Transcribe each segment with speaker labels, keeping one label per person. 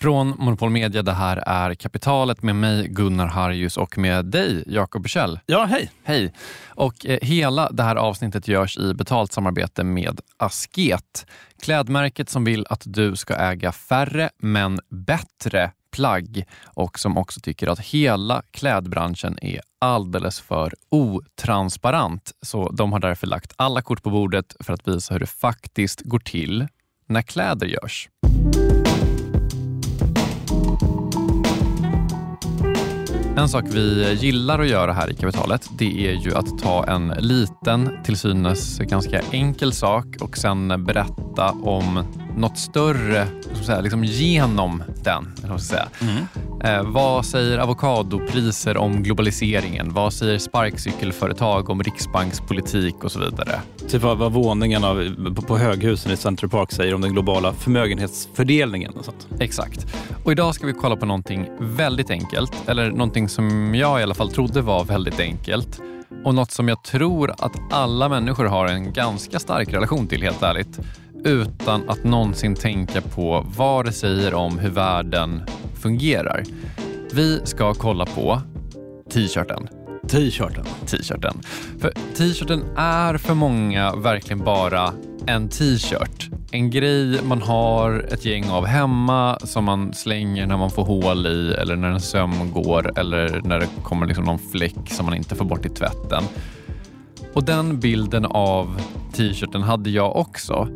Speaker 1: Från Monopol Media, det här är Kapitalet med mig Gunnar Harjus och med dig Jakob Bursell.
Speaker 2: Ja, hej.
Speaker 1: Hej. Och eh, hela det här avsnittet görs i betalt samarbete med Asket. Klädmärket som vill att du ska äga färre men bättre plagg och som också tycker att hela klädbranschen är alldeles för otransparent. Så de har därför lagt alla kort på bordet för att visa hur det faktiskt går till när kläder görs. En sak vi gillar att göra här i Kapitalet, det är ju att ta en liten, till synes ganska enkel sak och sen berätta om något större, säga, liksom genom den. Säga. Mm. Eh, vad säger avokadopriser om globaliseringen? Vad säger sparkcykelföretag om riksbankspolitik och så vidare?
Speaker 2: Typ vad, vad våningarna på, på höghusen i Central Park säger om den globala förmögenhetsfördelningen och sånt.
Speaker 1: Exakt. Och idag ska vi kolla på någonting väldigt enkelt, eller någonting som jag i alla fall trodde var väldigt enkelt och något som jag tror att alla människor har en ganska stark relation till, helt ärligt utan att någonsin tänka på vad det säger om hur världen fungerar. Vi ska kolla på t-shirten.
Speaker 2: T-shirten.
Speaker 1: T-shirten. För t-shirten är för många verkligen bara en t-shirt. En grej man har ett gäng av hemma som man slänger när man får hål i eller när en söm går eller när det kommer liksom någon fläck som man inte får bort i tvätten. Och den bilden av t-shirten hade jag också.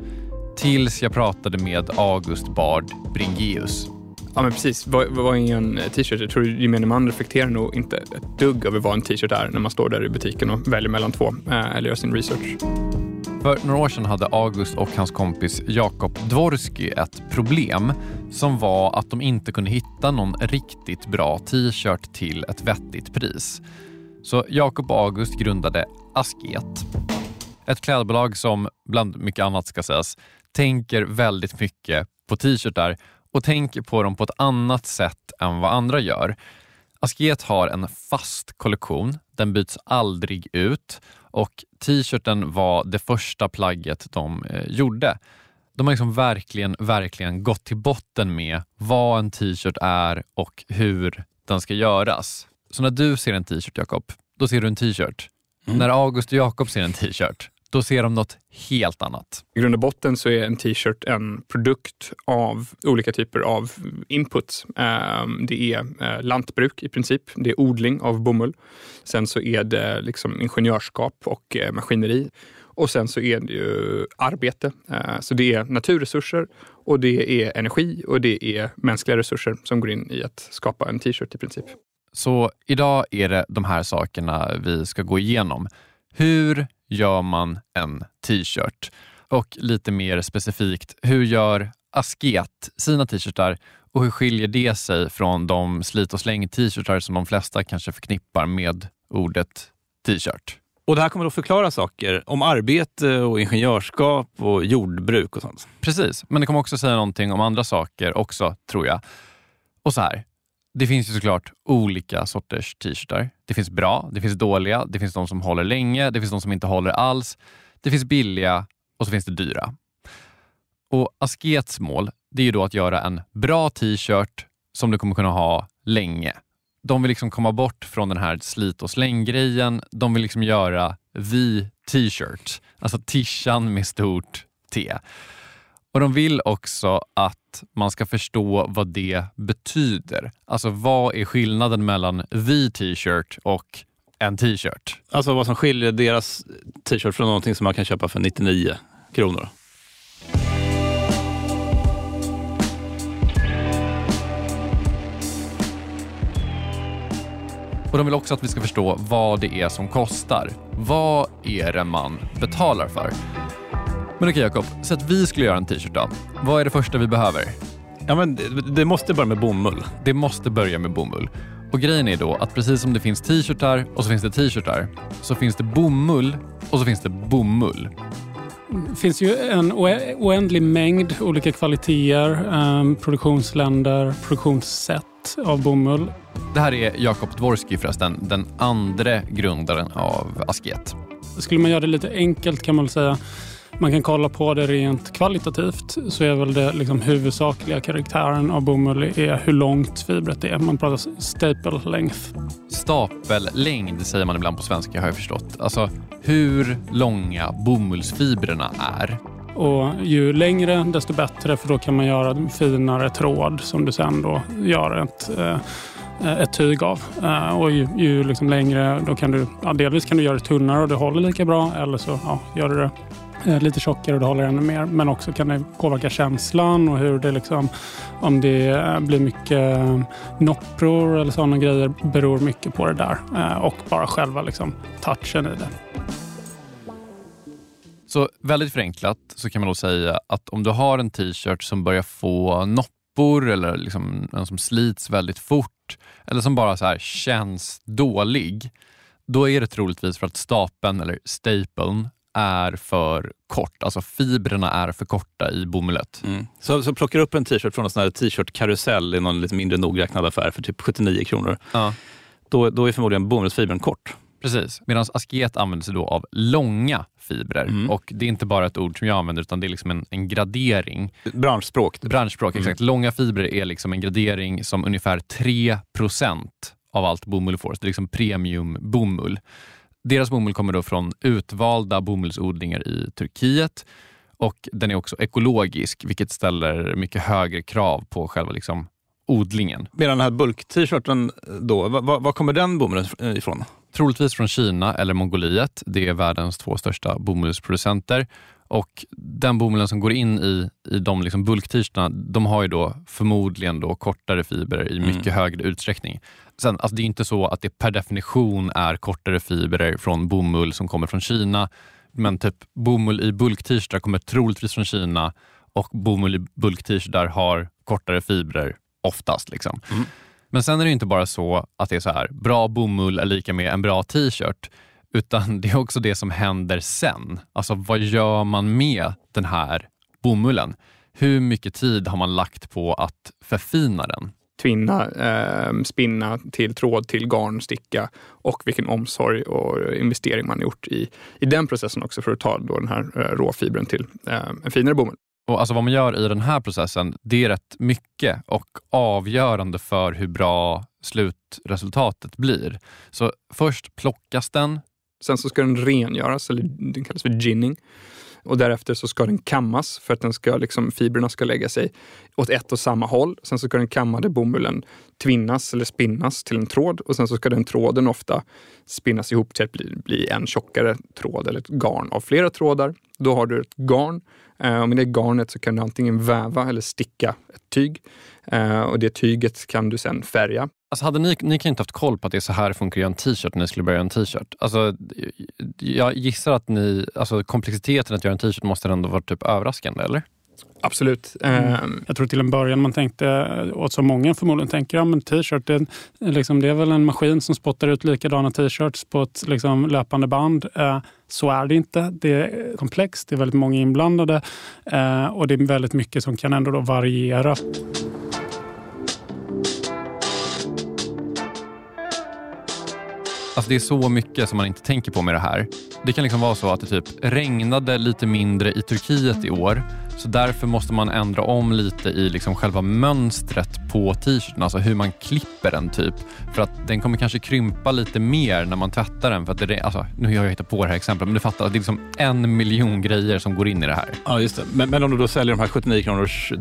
Speaker 1: Tills jag pratade med August Bard Bringeus.
Speaker 3: Ja men precis, vad, vad är en t-shirt? Jag tror gemene man reflekterar nog inte ett dugg över vad en t-shirt är när man står där i butiken och väljer mellan två eh, eller gör sin research.
Speaker 1: För några år sedan hade August och hans kompis Jakob Dvorsky ett problem som var att de inte kunde hitta någon riktigt bra t-shirt till ett vettigt pris. Så Jakob och August grundade Asket. Ett klädbolag som, bland mycket annat ska sägas, tänker väldigt mycket på t-shirtar och tänker på dem på ett annat sätt än vad andra gör. Asket har en fast kollektion. Den byts aldrig ut och t-shirten var det första plagget de eh, gjorde. De har liksom verkligen, verkligen gått till botten med vad en t-shirt är och hur den ska göras. Så när du ser en t-shirt, Jakob, då ser du en t-shirt. Mm. När August och Jakob ser en t-shirt, då ser de något helt annat.
Speaker 3: I grund och botten så är en t-shirt en produkt av olika typer av inputs. Ehm, det är eh, lantbruk i princip. Det är odling av bomull. Sen så är det liksom ingenjörskap och eh, maskineri. Och sen så är det ju arbete. Eh, så det är naturresurser och det är energi och det är mänskliga resurser som går in i att skapa en t-shirt i princip.
Speaker 1: Så idag är det de här sakerna vi ska gå igenom. Hur gör man en t-shirt? Och lite mer specifikt, hur gör Asket sina t-shirtar och hur skiljer det sig från de slit och släng t-shirtar som de flesta kanske förknippar med ordet t-shirt?
Speaker 2: Och det här kommer att förklara saker om arbete och ingenjörskap och jordbruk och sånt.
Speaker 1: Precis, men det kommer också säga någonting om andra saker också, tror jag. Och så här, det finns ju såklart olika sorters t-shirtar. Det finns bra, det finns dåliga, det finns de som håller länge, det finns de som inte håller alls. Det finns billiga och så finns det dyra. Och Askets mål det är ju då att göra en bra t-shirt som du kommer kunna ha länge. De vill liksom komma bort från den här slit och släng-grejen. De vill liksom göra the t-shirt, alltså tishan med stort T. Och De vill också att man ska förstå vad det betyder. Alltså vad är skillnaden mellan the t-shirt och en t-shirt?
Speaker 2: Alltså vad som skiljer deras t-shirt från någonting som man kan köpa för 99 kronor.
Speaker 1: Och de vill också att vi ska förstå vad det är som kostar. Vad är det man betalar för? Men okej Jakob, så att vi skulle göra en t-shirt då. Vad är det första vi behöver?
Speaker 2: Ja, men det, det måste börja med bomull.
Speaker 1: Det måste börja med bomull. Och grejen är då att precis som det finns t-shirtar och så finns det t-shirtar så finns det bomull och så finns det bomull.
Speaker 4: Det finns ju en oändlig mängd olika kvaliteter, um, produktionsländer, produktionssätt av bomull.
Speaker 1: Det här är Jakob Dvorsky förresten, den andra grundaren av Asket.
Speaker 4: Skulle man göra det lite enkelt kan man säga man kan kolla på det rent kvalitativt så är väl det liksom huvudsakliga karaktären av bomull är hur långt fibret är. Man pratar staple length.
Speaker 1: Stapellängd säger man ibland på svenska har jag förstått. Alltså hur långa bomullsfibrerna är.
Speaker 4: Och ju längre desto bättre för då kan man göra en finare tråd som du sen då gör ett eh, ett tyg av. Eh, och ju, ju liksom längre, då kan du, ja, delvis kan du göra det tunnare och det håller lika bra eller så ja, gör du det Eh, lite tjockare och det håller ännu mer. Men också kan det påverka känslan och hur det liksom, om det eh, blir mycket eh, noppror eller sådana grejer beror mycket på det där. Och bara själva liksom touchen i det.
Speaker 1: Så väldigt förenklat så kan man då säga att om du har en t-shirt som börjar få noppor eller liksom en som slits väldigt fort eller som bara så här känns dålig, då är det troligtvis för att stapeln eller stapeln är för kort. Alltså fibrerna är för korta i bomullet.
Speaker 2: Mm. Så, så plockar du upp en t-shirt från en sån här t-shirt-karusell i någon lite mindre nogräknad affär för typ 79 kronor. Ja. Då, då är förmodligen bomullsfibern kort.
Speaker 1: Precis, medan asket använder sig då av långa fibrer. Mm. Och Det är inte bara ett ord som jag använder utan det är liksom en, en gradering.
Speaker 2: Branschspråk.
Speaker 1: Branschspråk, mm. exakt. Långa fibrer är liksom en gradering som ungefär 3% av allt bomull får. Så det är liksom premiumbomull. Deras bomull kommer då från utvalda bomullsodlingar i Turkiet och den är också ekologisk vilket ställer mycket högre krav på själva liksom odlingen.
Speaker 2: Medan den här bulk-t-shirten då, var, var kommer den bomullen eh, ifrån?
Speaker 1: Troligtvis från Kina eller Mongoliet. Det är världens två största bomullsproducenter. Och den bomullen som går in i, i de liksom bulktygerna, de har ju då förmodligen då kortare fibrer i mycket mm. högre utsträckning. Sen, alltså det är inte så att det per definition är kortare fibrer från bomull som kommer från Kina. Men typ bomull i bulktyger kommer troligtvis från Kina och bomull i bulktyger har kortare fibrer oftast. Liksom. Mm. Men sen är det inte bara så att det är så här, bra bomull är lika med en bra t-shirt, utan det är också det som händer sen. Alltså vad gör man med den här bomullen? Hur mycket tid har man lagt på att förfina den?
Speaker 3: Tvinna, eh, spinna till tråd, till garn, sticka och vilken omsorg och investering man gjort i, i den processen också för att ta då den här eh, råfibren till eh, en finare bomull.
Speaker 1: Och alltså vad man gör i den här processen, det är rätt mycket och avgörande för hur bra slutresultatet blir. Så först plockas den.
Speaker 3: Sen så ska den rengöras, eller den kallas för ginning. Och därefter så ska den kammas för att den ska, liksom, fibrerna ska lägga sig åt ett och samma håll. Sen så ska den kammade bomullen tvinnas eller spinnas till en tråd och sen så ska den tråden ofta spinnas ihop till att bli, bli en tjockare tråd eller ett garn av flera trådar. Då har du ett garn Eh, och med det garnet så kan du antingen väva eller sticka ett tyg. Eh, och det tyget kan du sen färga.
Speaker 1: Alltså hade ni, ni kan inte haft koll på att det är så här det funkar att göra en t-shirt när ni skulle börja göra en t-shirt. Alltså, jag gissar att ni, alltså komplexiteten att göra en t-shirt måste ändå varit typ överraskande, eller?
Speaker 3: Absolut.
Speaker 4: Mm. Jag tror till en början man tänkte, eh, och som många förmodligen tänker, ja men t-shirt det, liksom, det är väl en maskin som spottar ut likadana t-shirts på ett liksom, löpande band. Eh, så är det inte. Det är komplext, det är väldigt många inblandade och det är väldigt mycket som kan ändå då variera.
Speaker 1: Alltså det är så mycket som man inte tänker på med det här. Det kan liksom vara så att det typ regnade lite mindre i Turkiet i år så därför måste man ändra om lite i liksom själva mönstret på t-shirten, alltså hur man klipper den typ. För att den kommer kanske krympa lite mer när man tvättar den. För att det, alltså, nu har jag hittat på det här exemplet, men du fattar, det är liksom en miljon grejer som går in i det här.
Speaker 2: Ja, just det. Men, men om du då säljer de här 79 kronors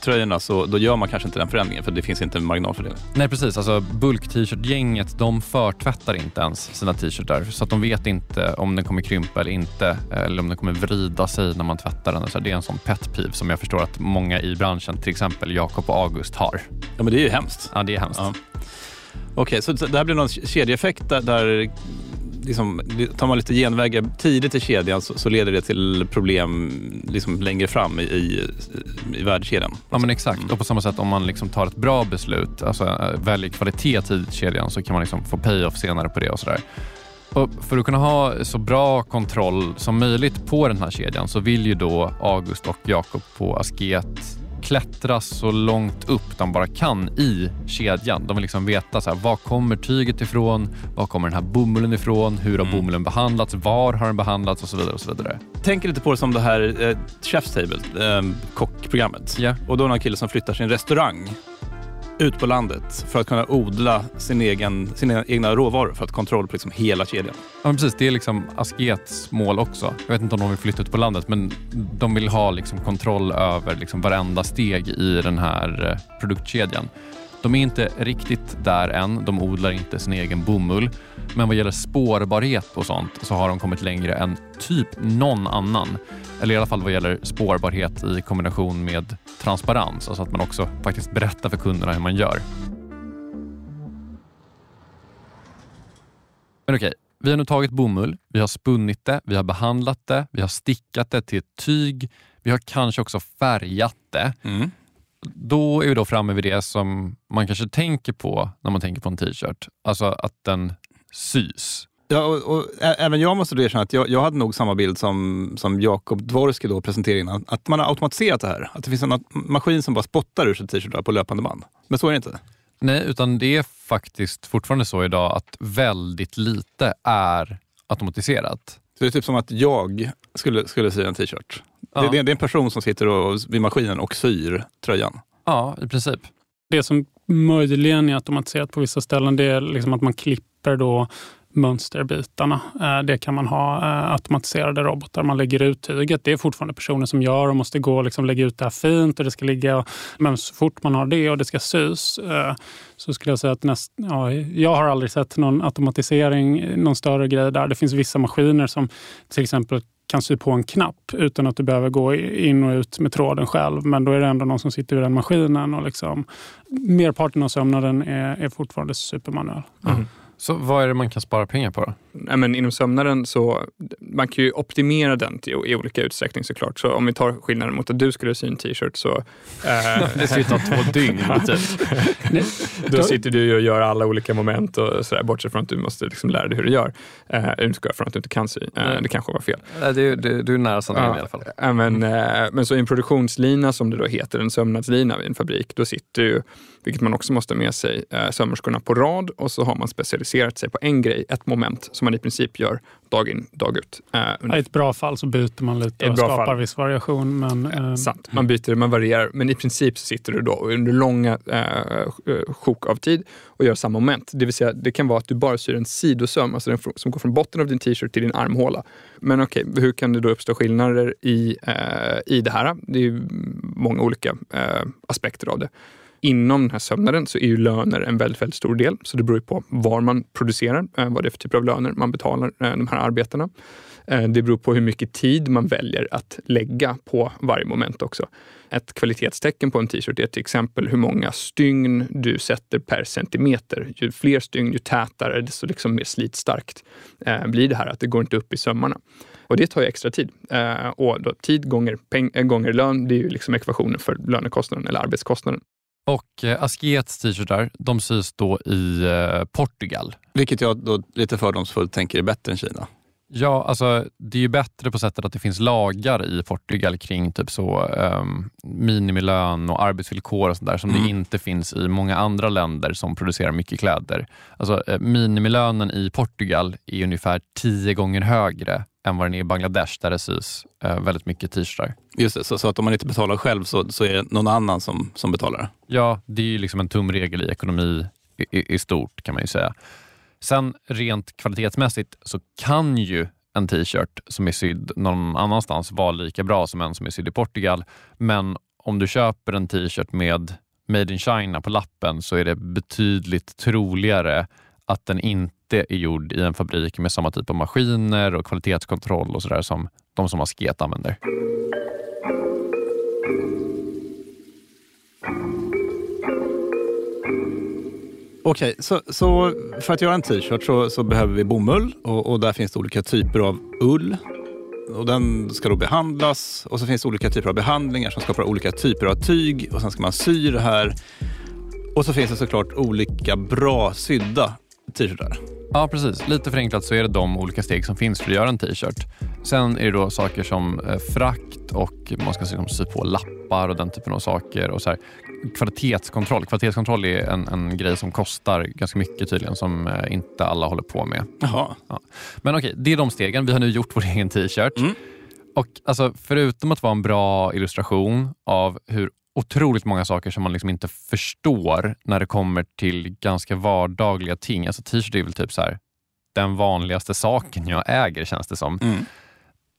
Speaker 2: tröjorna så då gör man kanske inte den förändringen för det finns inte en marginal för det.
Speaker 1: Nej, precis. Alltså, bulk-t-shirt-gänget de förtvättar inte ens sina t-shirtar så att de vet inte om den kommer krympa eller inte eller om den kommer vrida sig när man tvättar den. Så det är en sån pet peeve som jag förstår att många i branschen, till exempel Jakob och August, har.
Speaker 2: Ja, men det är ju hemskt.
Speaker 1: Ja, det är hemskt. Ja.
Speaker 2: Okej, okay, så det här blir någon kedjeeffekt där, där liksom, tar man lite genvägar tidigt i kedjan så, så, leder det till problem liksom längre fram i, i, i värdekedjan.
Speaker 1: Ja men exakt mm. och på samma sätt om man liksom tar ett bra beslut, alltså väljer kvalitet tidigt i kedjan så kan man liksom få pay-off senare på det och sådär. Och för att kunna ha så bra kontroll som möjligt på den här kedjan så vill ju då August och Jakob på Asket klättra så långt upp de bara kan i kedjan. De vill liksom veta så här, var kommer tyget ifrån, var kommer den här bomullen ifrån, hur har
Speaker 2: Mm.
Speaker 1: bomullen behandlats, var har den behandlats och så vidare. och så vidare.
Speaker 2: Tänk lite på det som det här eh, Chef's Table, eh, kockprogrammet.
Speaker 1: Ja.
Speaker 2: Och då är det en kille som flyttar sin restaurang ut på landet för att kunna odla sin egen, sina egna råvaror för att ha kontroll på liksom hela kedjan.
Speaker 1: Ja, men precis. Det är liksom Askets mål också. Jag vet inte om de vill flytta ut på landet, men de vill ha liksom kontroll över liksom varenda steg i den här eh, produktkedjan. De är inte riktigt där än. De odlar inte sin egen bomull. Men vad gäller spårbarhet och sånt så har de kommit längre än typ någon annan. Eller i alla fall vad gäller spårbarhet i kombination med transparens. Alltså att man också faktiskt berättar för kunderna hur man gör. Men okej, vi har nu tagit bomull, vi har spunnit det, vi har behandlat det, vi har stickat det till ett tyg, vi har kanske också färgat det.
Speaker 2: Mm.
Speaker 1: Då är vi då framme vid det som man kanske tänker på när man tänker på en t-shirt. Alltså att den sys.
Speaker 2: Ja, och, och, även jag måste då erkänna att jag, jag hade nog samma bild som, som Jakob Dvorski då presenterade innan. Att man har automatiserat det här. Att det finns en maskin som bara spottar ur sig t-shirtar på löpande band. Men så är det inte.
Speaker 1: Nej, utan det är faktiskt fortfarande så idag att väldigt lite är automatiserat.
Speaker 2: Så det är typ som att jag skulle, skulle sy en t-shirt.
Speaker 1: Ja.
Speaker 2: Det, det, det är en person som sitter och, vid maskinen och syr tröjan.
Speaker 1: Ja, i princip.
Speaker 4: Det som möjligen är automatiserat på vissa ställen det är liksom att man klipper då mönsterbitarna. Eh, det kan man ha eh, automatiserade robotar. Man lägger ut tyget. Det är fortfarande personer som gör och måste gå och liksom lägga ut det här fint och det ska ligga. Men så fort man har det och det ska sys eh, så skulle jag säga att näst, ja, jag har aldrig sett någon automatisering, någon större grej där. Det finns vissa maskiner som till exempel kan sy på en knapp utan att du behöver gå in och ut med tråden själv. Men då är det ändå någon som sitter vid den maskinen. Och liksom, merparten av sömnaden är, är fortfarande supermanuell. Mm.
Speaker 1: Så vad är det man kan spara pengar på då?
Speaker 3: Nej, men inom sömnaden så man kan ju optimera den till, i olika utsträckning såklart. Så om vi tar skillnaden mot att du skulle sy en t-shirt så... Eh,
Speaker 1: Det skulle ta två dygn. Typ.
Speaker 3: då sitter du och gör alla olika moment och sådär, bortsett från att du måste liksom lära dig hur du gör. Eh, utgår från att du inte kan sy. Eh, det kanske var fel.
Speaker 1: Du, du, du är nära sanningen i alla fall.
Speaker 3: Ja, men, eh, men så i en produktionslina som det då heter, en sömnadslina vid en fabrik, då sitter ju, vilket man också måste ha med sig, eh, sömmerskorna på rad och så har man specialiserat sig på en grej, ett moment som man i princip gör dag in, dag ut. Eh,
Speaker 4: I ett bra fall så byter man lite och skapar
Speaker 3: fall.
Speaker 4: viss variation. Men, eh,
Speaker 3: Sant. Man byter, man varierar, men i princip sitter du då under långa eh, sjok av tid och gör samma moment. Det vill säga, det kan vara att du bara syr en sidosöm, alltså den som går från botten av din t-shirt till din armhåla. Men okej, hur kan det då uppstå skillnader i, eh, i det här? Det är ju många olika eh, aspekter av det. Inom den här sömnaden så är ju löner en väldigt, väldigt stor del. Så det beror ju på var man producerar, eh, vad det är för typ av löner man betalar eh, de här arbetena. Eh, det beror på hur mycket tid man väljer att lägga på varje moment också. Ett kvalitetstecken på en t-shirt är till exempel hur många stygn du sätter per centimeter. Ju fler stygn, ju tätare, desto liksom mer slitstarkt blir det här. Att det går inte upp i sömmarna. Och det tar ju extra tid. Och då tid gånger, peng, gånger lön, det är ju liksom ekvationen för lönekostnaden eller arbetskostnaden.
Speaker 1: Och eh, Askets t-shirtar, de sys då i eh, Portugal.
Speaker 2: Vilket jag då lite fördomsfullt tänker är bättre än Kina.
Speaker 1: Ja, alltså det är ju bättre på sättet att det finns lagar i Portugal kring typ så um, minimilön och arbetsvillkor och sånt där som
Speaker 2: Mm.
Speaker 1: det inte finns i många andra länder som producerar mycket kläder. Alltså eh, minimilönen i Portugal är ungefär tio gånger högre än vad den är i Bangladesh där det sys eh, väldigt mycket t-shirtar.
Speaker 2: Just det, så, så att om man inte betalar själv så, så är det någon annan som, som betalar.
Speaker 1: Ja, det är ju liksom en tumregel i ekonomi i, i, i stort kan man ju säga. Sen rent kvalitetsmässigt så kan ju en t-shirt som är sydd någon annanstans vara lika bra som en som är sydd i Portugal. Men om du köper en t-shirt med Made in China på lappen så är det betydligt troligare att den inte är gjord i en fabrik med samma typ av maskiner och kvalitetskontroll och sådär som de som Asket använder.
Speaker 2: Okej, så, så för att göra en t-shirt så, så behöver vi bomull och, och där finns det olika typer av ull. Och den ska då behandlas och så finns det olika typer av behandlingar som skapar olika typer av tyg och sen ska man sy det här. Och så finns det såklart olika bra sydda t-shirtar.
Speaker 1: Ja, precis. Lite förenklat så är det de olika steg som finns för att göra en t-shirt. Sen är det då saker som eh, frakt och man ska liksom sy på lappar och den typen av saker. Och så här, kvalitetskontroll. Kvalitetskontroll är en, en grej som kostar ganska mycket tydligen som eh, inte alla håller på med.
Speaker 2: Jaha.
Speaker 1: Ja. Men okej, det är de stegen. Vi har nu gjort vår egen t-shirt.
Speaker 2: Mm.
Speaker 1: Och alltså, förutom att vara en bra illustration av hur otroligt många saker som man liksom inte förstår när det kommer till ganska vardagliga ting. Alltså t-shirt är väl typ så här, den vanligaste saken jag äger känns det som.
Speaker 2: Mm.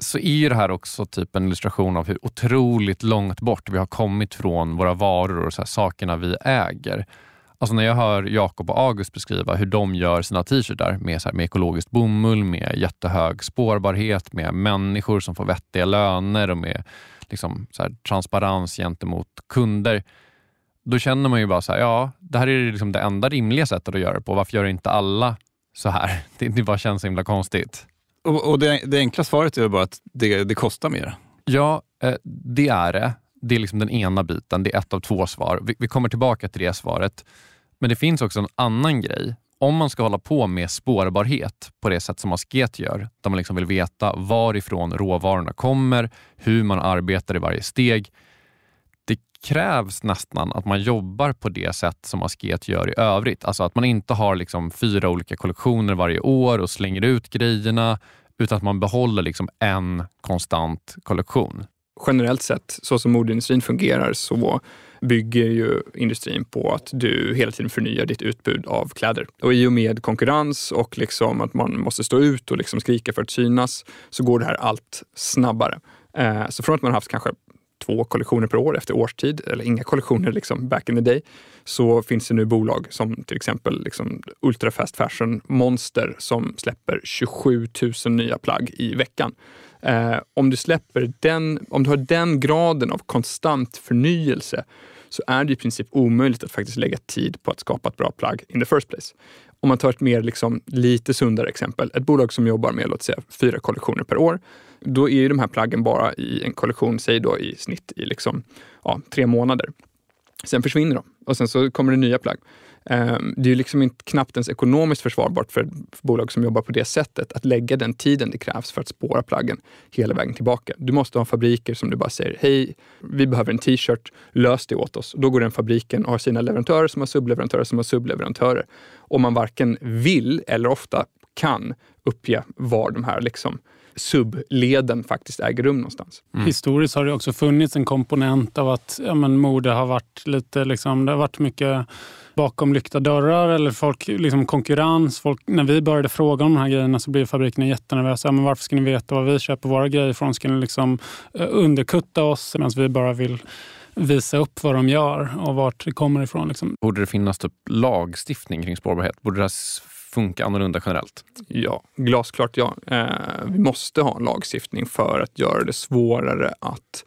Speaker 1: Så är ju det här också typ en illustration av hur otroligt långt bort vi har kommit från våra varor och så här, sakerna vi äger. Alltså när jag hör Jakob och August beskriva hur de gör sina t-shirtar med, så här, med ekologiskt bomull, med jättehög spårbarhet, med människor som får vettiga löner och med liksom, så här, transparens gentemot kunder. Då känner man ju bara så här, ja, det här är liksom det enda rimliga sättet att göra det på. Varför gör inte alla så här? Det, det bara känns så himla konstigt.
Speaker 2: Och, och det, det enkla svaret är bara att det, det kostar mer.
Speaker 1: Ja, eh, det är det. Det är liksom den ena biten. Det är ett av två svar. Vi, vi kommer tillbaka till det svaret. Men det finns också en annan grej. Om man ska hålla på med spårbarhet på det sätt som Asket gör, där man liksom vill veta varifrån råvarorna kommer, hur man arbetar i varje steg. Det krävs nästan att man jobbar på det sätt som Asket gör i övrigt. Alltså att man inte har liksom fyra olika kollektioner varje år och slänger ut grejerna, utan att man behåller liksom en konstant kollektion
Speaker 3: generellt sett, så som modeindustrin fungerar, så bygger ju industrin på att du hela tiden förnyar ditt utbud av kläder. Och i och med konkurrens och liksom att man måste stå ut och liksom skrika för att synas, så går det här allt snabbare. Eh, så från att man haft kanske två kollektioner per år efter årstid, eller inga kollektioner liksom back in the day, så finns det nu bolag som till exempel liksom Ultra Fast Fashion Monster som släpper 27 000 nya plagg i veckan. Eh, om du släpper den, om du har den graden av konstant förnyelse så är det i princip omöjligt att faktiskt lägga tid på att skapa ett bra plagg in the first place. Om man tar ett mer liksom, lite sundare exempel, ett bolag som jobbar med låt säga fyra kollektioner per år, då är ju de här plaggen bara i en kollektion, säg då i snitt i liksom, ja, tre månader. Sen försvinner de och sen så kommer det nya plagg. Ehm, det är ju liksom inte, knappt ens ekonomiskt försvarbart för ett bolag som jobbar på det sättet att lägga den tiden det krävs för att spåra plaggen hela vägen tillbaka. Du måste ha fabriker som du bara säger, hej, vi behöver en t-shirt, lös det åt oss. Då går den fabriken och har sina leverantörer som har subleverantörer som har subleverantörer. Och man varken vill eller ofta kan uppge var de här liksom subleden faktiskt äger rum någonstans.
Speaker 4: Historiskt har det också funnits en komponent av att ja, men mode har varit lite, liksom, det har varit mycket bakom lyckta dörrar eller folk, liksom konkurrens. Folk, när vi började fråga om de här grejerna så blev fabrikerna jättenervösa. Ja, men varför ska ni veta var vi köper våra grejer ifrån? Ska ni liksom eh, underkutta oss medan vi bara vill visa upp vad de gör och vart det kommer ifrån. Liksom.
Speaker 1: Borde det finnas typ lagstiftning kring spårbarhet? Borde det funka annorlunda generellt?
Speaker 3: Ja, glasklart ja. Eh, vi måste ha en lagstiftning för att göra det svårare att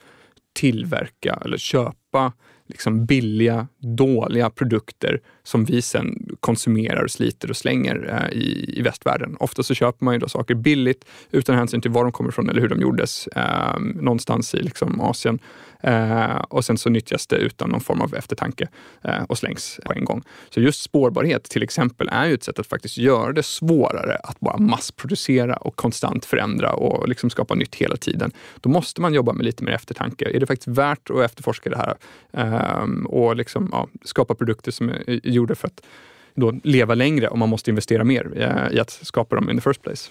Speaker 3: tillverka eller köpa liksom billiga, dåliga produkter som vi sen konsumerar, sliter och slänger eh, i, i västvärlden. Ofta så köper man ju då saker billigt utan hänsyn till var de kommer ifrån eller hur de gjordes eh, någonstans i liksom Asien. Eh, och sen så nyttjas det utan någon form av eftertanke eh, och slängs på en gång. Så just spårbarhet till exempel är ju ett sätt att faktiskt göra det svårare att bara massproducera och konstant förändra och liksom skapa nytt hela tiden. Då måste man jobba med lite mer eftertanke. Är det faktiskt värt att efterforska det här eh, och liksom, ja, skapa produkter som är gjorda för att då leva längre om man måste investera mer eh, i att skapa dem in the first place?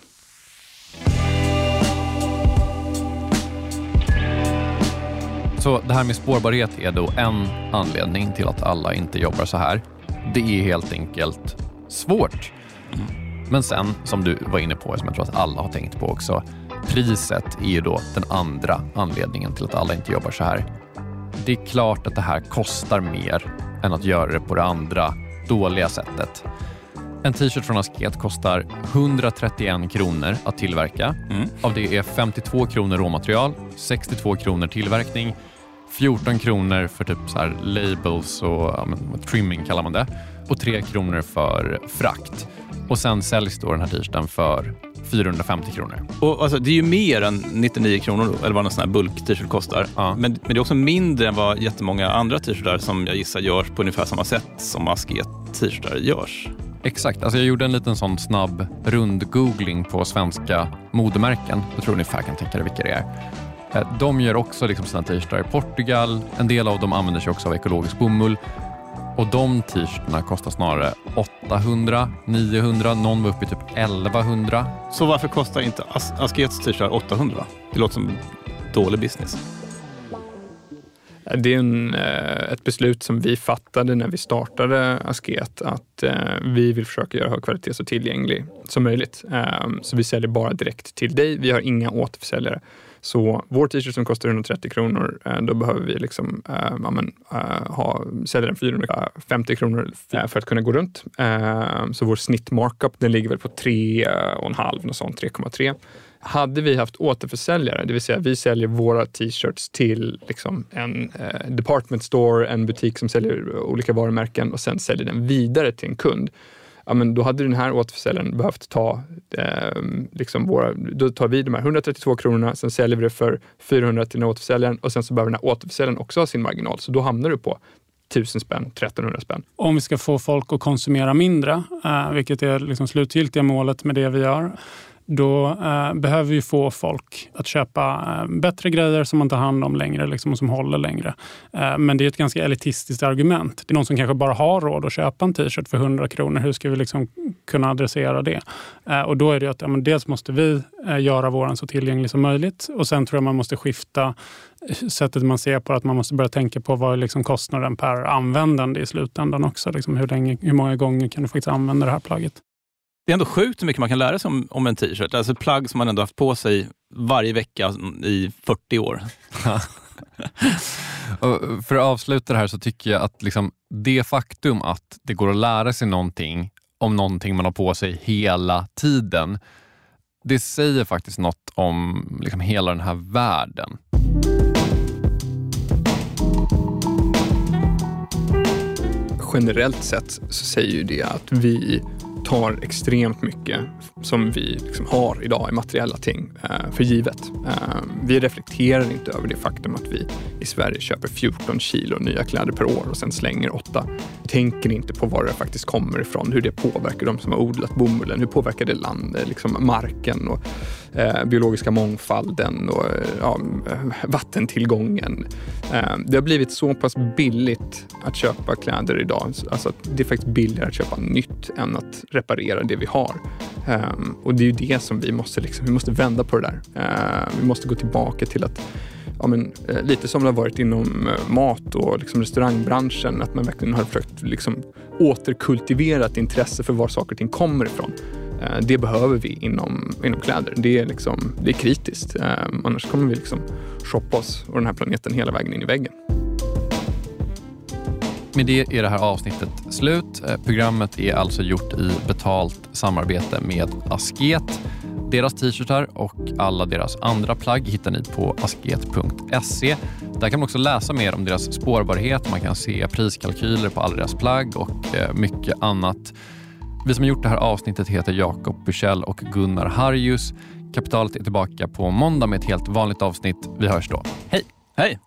Speaker 1: Så det här med spårbarhet är då en anledning till att alla inte jobbar så här. Det är helt enkelt svårt. Men sen, som du var inne på, som jag tror att alla har tänkt på också, priset är ju då den andra anledningen till att alla inte jobbar så här. Det är klart att det här kostar mer än att göra det på det andra dåliga sättet. En t-shirt från Asket kostar 131 kronor att tillverka.
Speaker 2: Mm.
Speaker 1: Av det är 52 kronor råmaterial, 62 kronor tillverkning, 14 kronor för typ så här labels och ja, men, trimming kallar man det och 3 kronor för frakt. Och sen säljs då den här t-shirten för 450 kronor.
Speaker 2: Och alltså, det är ju mer än 99 kronor då, eller vad en sån här bulk-t-shirt kostar.
Speaker 1: Ja.
Speaker 2: Men, men det är också mindre än vad jättemånga andra t-shirtar som jag gissar görs på ungefär samma sätt som Asket t-shirtar görs.
Speaker 1: Exakt. Alltså jag gjorde en liten sån snabb rund-googling på svenska modemärken. Jag tror ungefär kan tänka dig vilka det är. Eh, de gör också liksom sina t-shirtar i Portugal. En del av dem använder sig också av ekologisk bomull. Och de t-shirtarna kostar snarare 800, 900, någon var uppe i typ 1100.
Speaker 2: Så varför kostar inte As Askets t-shirt 800? Det låter som dålig business.
Speaker 3: Det är en, eh, ett beslut som vi fattade när vi startade Asket att eh, vi vill försöka göra högkvalitet så tillgänglig som möjligt. Eh, så vi säljer bara direkt till dig. Vi har inga återförsäljare. Så vår t-shirt som kostar 130 kronor, eh, då behöver vi liksom, eh, äh, amen, äh, eh, ha, sälja den 450 kronor för att kunna gå runt. Äh, så vår snittmarkup den ligger väl på 3,5, sånt, 3,3. Hade vi haft återförsäljare, det vill säga vi säljer våra t-shirts till liksom en eh, department store, en butik som säljer olika varumärken och sen säljer den vidare till en kund. Ja, men då hade den här återförsäljaren behövt ta, eh, liksom våra, då tar vi de här 132 kronorna, sen säljer vi det för 400 till den här återförsäljaren och sen så behöver den här återförsäljaren också ha sin marginal. Så då hamnar du på 1000 spänn, 1300 spänn.
Speaker 4: Om vi ska få folk att konsumera mindre, eh, vilket är liksom slutgiltiga målet med det vi gör, då eh, behöver vi få folk att köpa eh, bättre grejer som man tar hand om längre liksom, och som håller längre. Eh, men det är ett ganska elitistiskt argument. Det är någon som kanske bara har råd att köpa en t-shirt för 100 kronor. Hur ska vi liksom kunna adressera det? Eh, och då är det att ja, men dels måste vi eh, göra våran så tillgänglig som möjligt och sen tror jag man måste skifta eh, sättet man ser på att man måste börja tänka på vad är liksom kostnaden per användande i slutändan också. Liksom hur, länge, hur många gånger kan du faktiskt använda det här plagget?
Speaker 2: Det är ändå sjukt hur mycket man kan lära sig om, om en t-shirt. Alltså ett plagg som man ändå haft på sig varje vecka i 40 år.
Speaker 1: och för att avsluta det här så tycker jag att liksom det faktum att det går att lära sig någonting om någonting man har på sig hela tiden, det säger faktiskt något om liksom hela den här världen.
Speaker 3: Generellt sett så säger ju det att vi tar extremt mycket som vi liksom har idag i materiella ting eh, för givet. Eh, vi reflekterar inte över det faktum att vi i Sverige köper 14 kilo nya kläder per år och sen slänger åtta. Tänker inte på var det faktiskt kommer ifrån, hur det påverkar de som har odlat bomullen, hur påverkar det landet, liksom marken och eh, biologiska mångfalden och eh, ja, vattentillgången. Eh, det har blivit så pass billigt att köpa kläder idag, alltså att det är faktiskt billigare att köpa nytt än att reparera det vi har. Eh, och det är ju det som vi måste, liksom, vi måste vända på det där. Ehm, vi måste gå tillbaka till att Ja, men, eh, lite som det har varit inom mat och liksom restaurangbranschen, att man verkligen har försökt liksom, återkultivera ett intresse för var saker och ting kommer ifrån. Eh, det behöver vi inom, inom kläder. Det är, liksom, det är kritiskt. Eh, annars kommer vi liksom shoppa oss och den här planeten hela vägen in i väggen.
Speaker 1: Med det är det här avsnittet slut. Eh, programmet är alltså gjort i betalt samarbete med Asket. Deras t-shirtar och alla deras andra plagg hittar ni på asket.se. Där kan man också läsa mer om deras spårbarhet, man kan se priskalkyler på alla deras plagg och mycket annat. Vi som har gjort det här avsnittet heter Jakob Bursell och Gunnar Harjus. Kapitalet är tillbaka på måndag med ett helt vanligt avsnitt. Vi hörs då. Hej!
Speaker 2: Hej!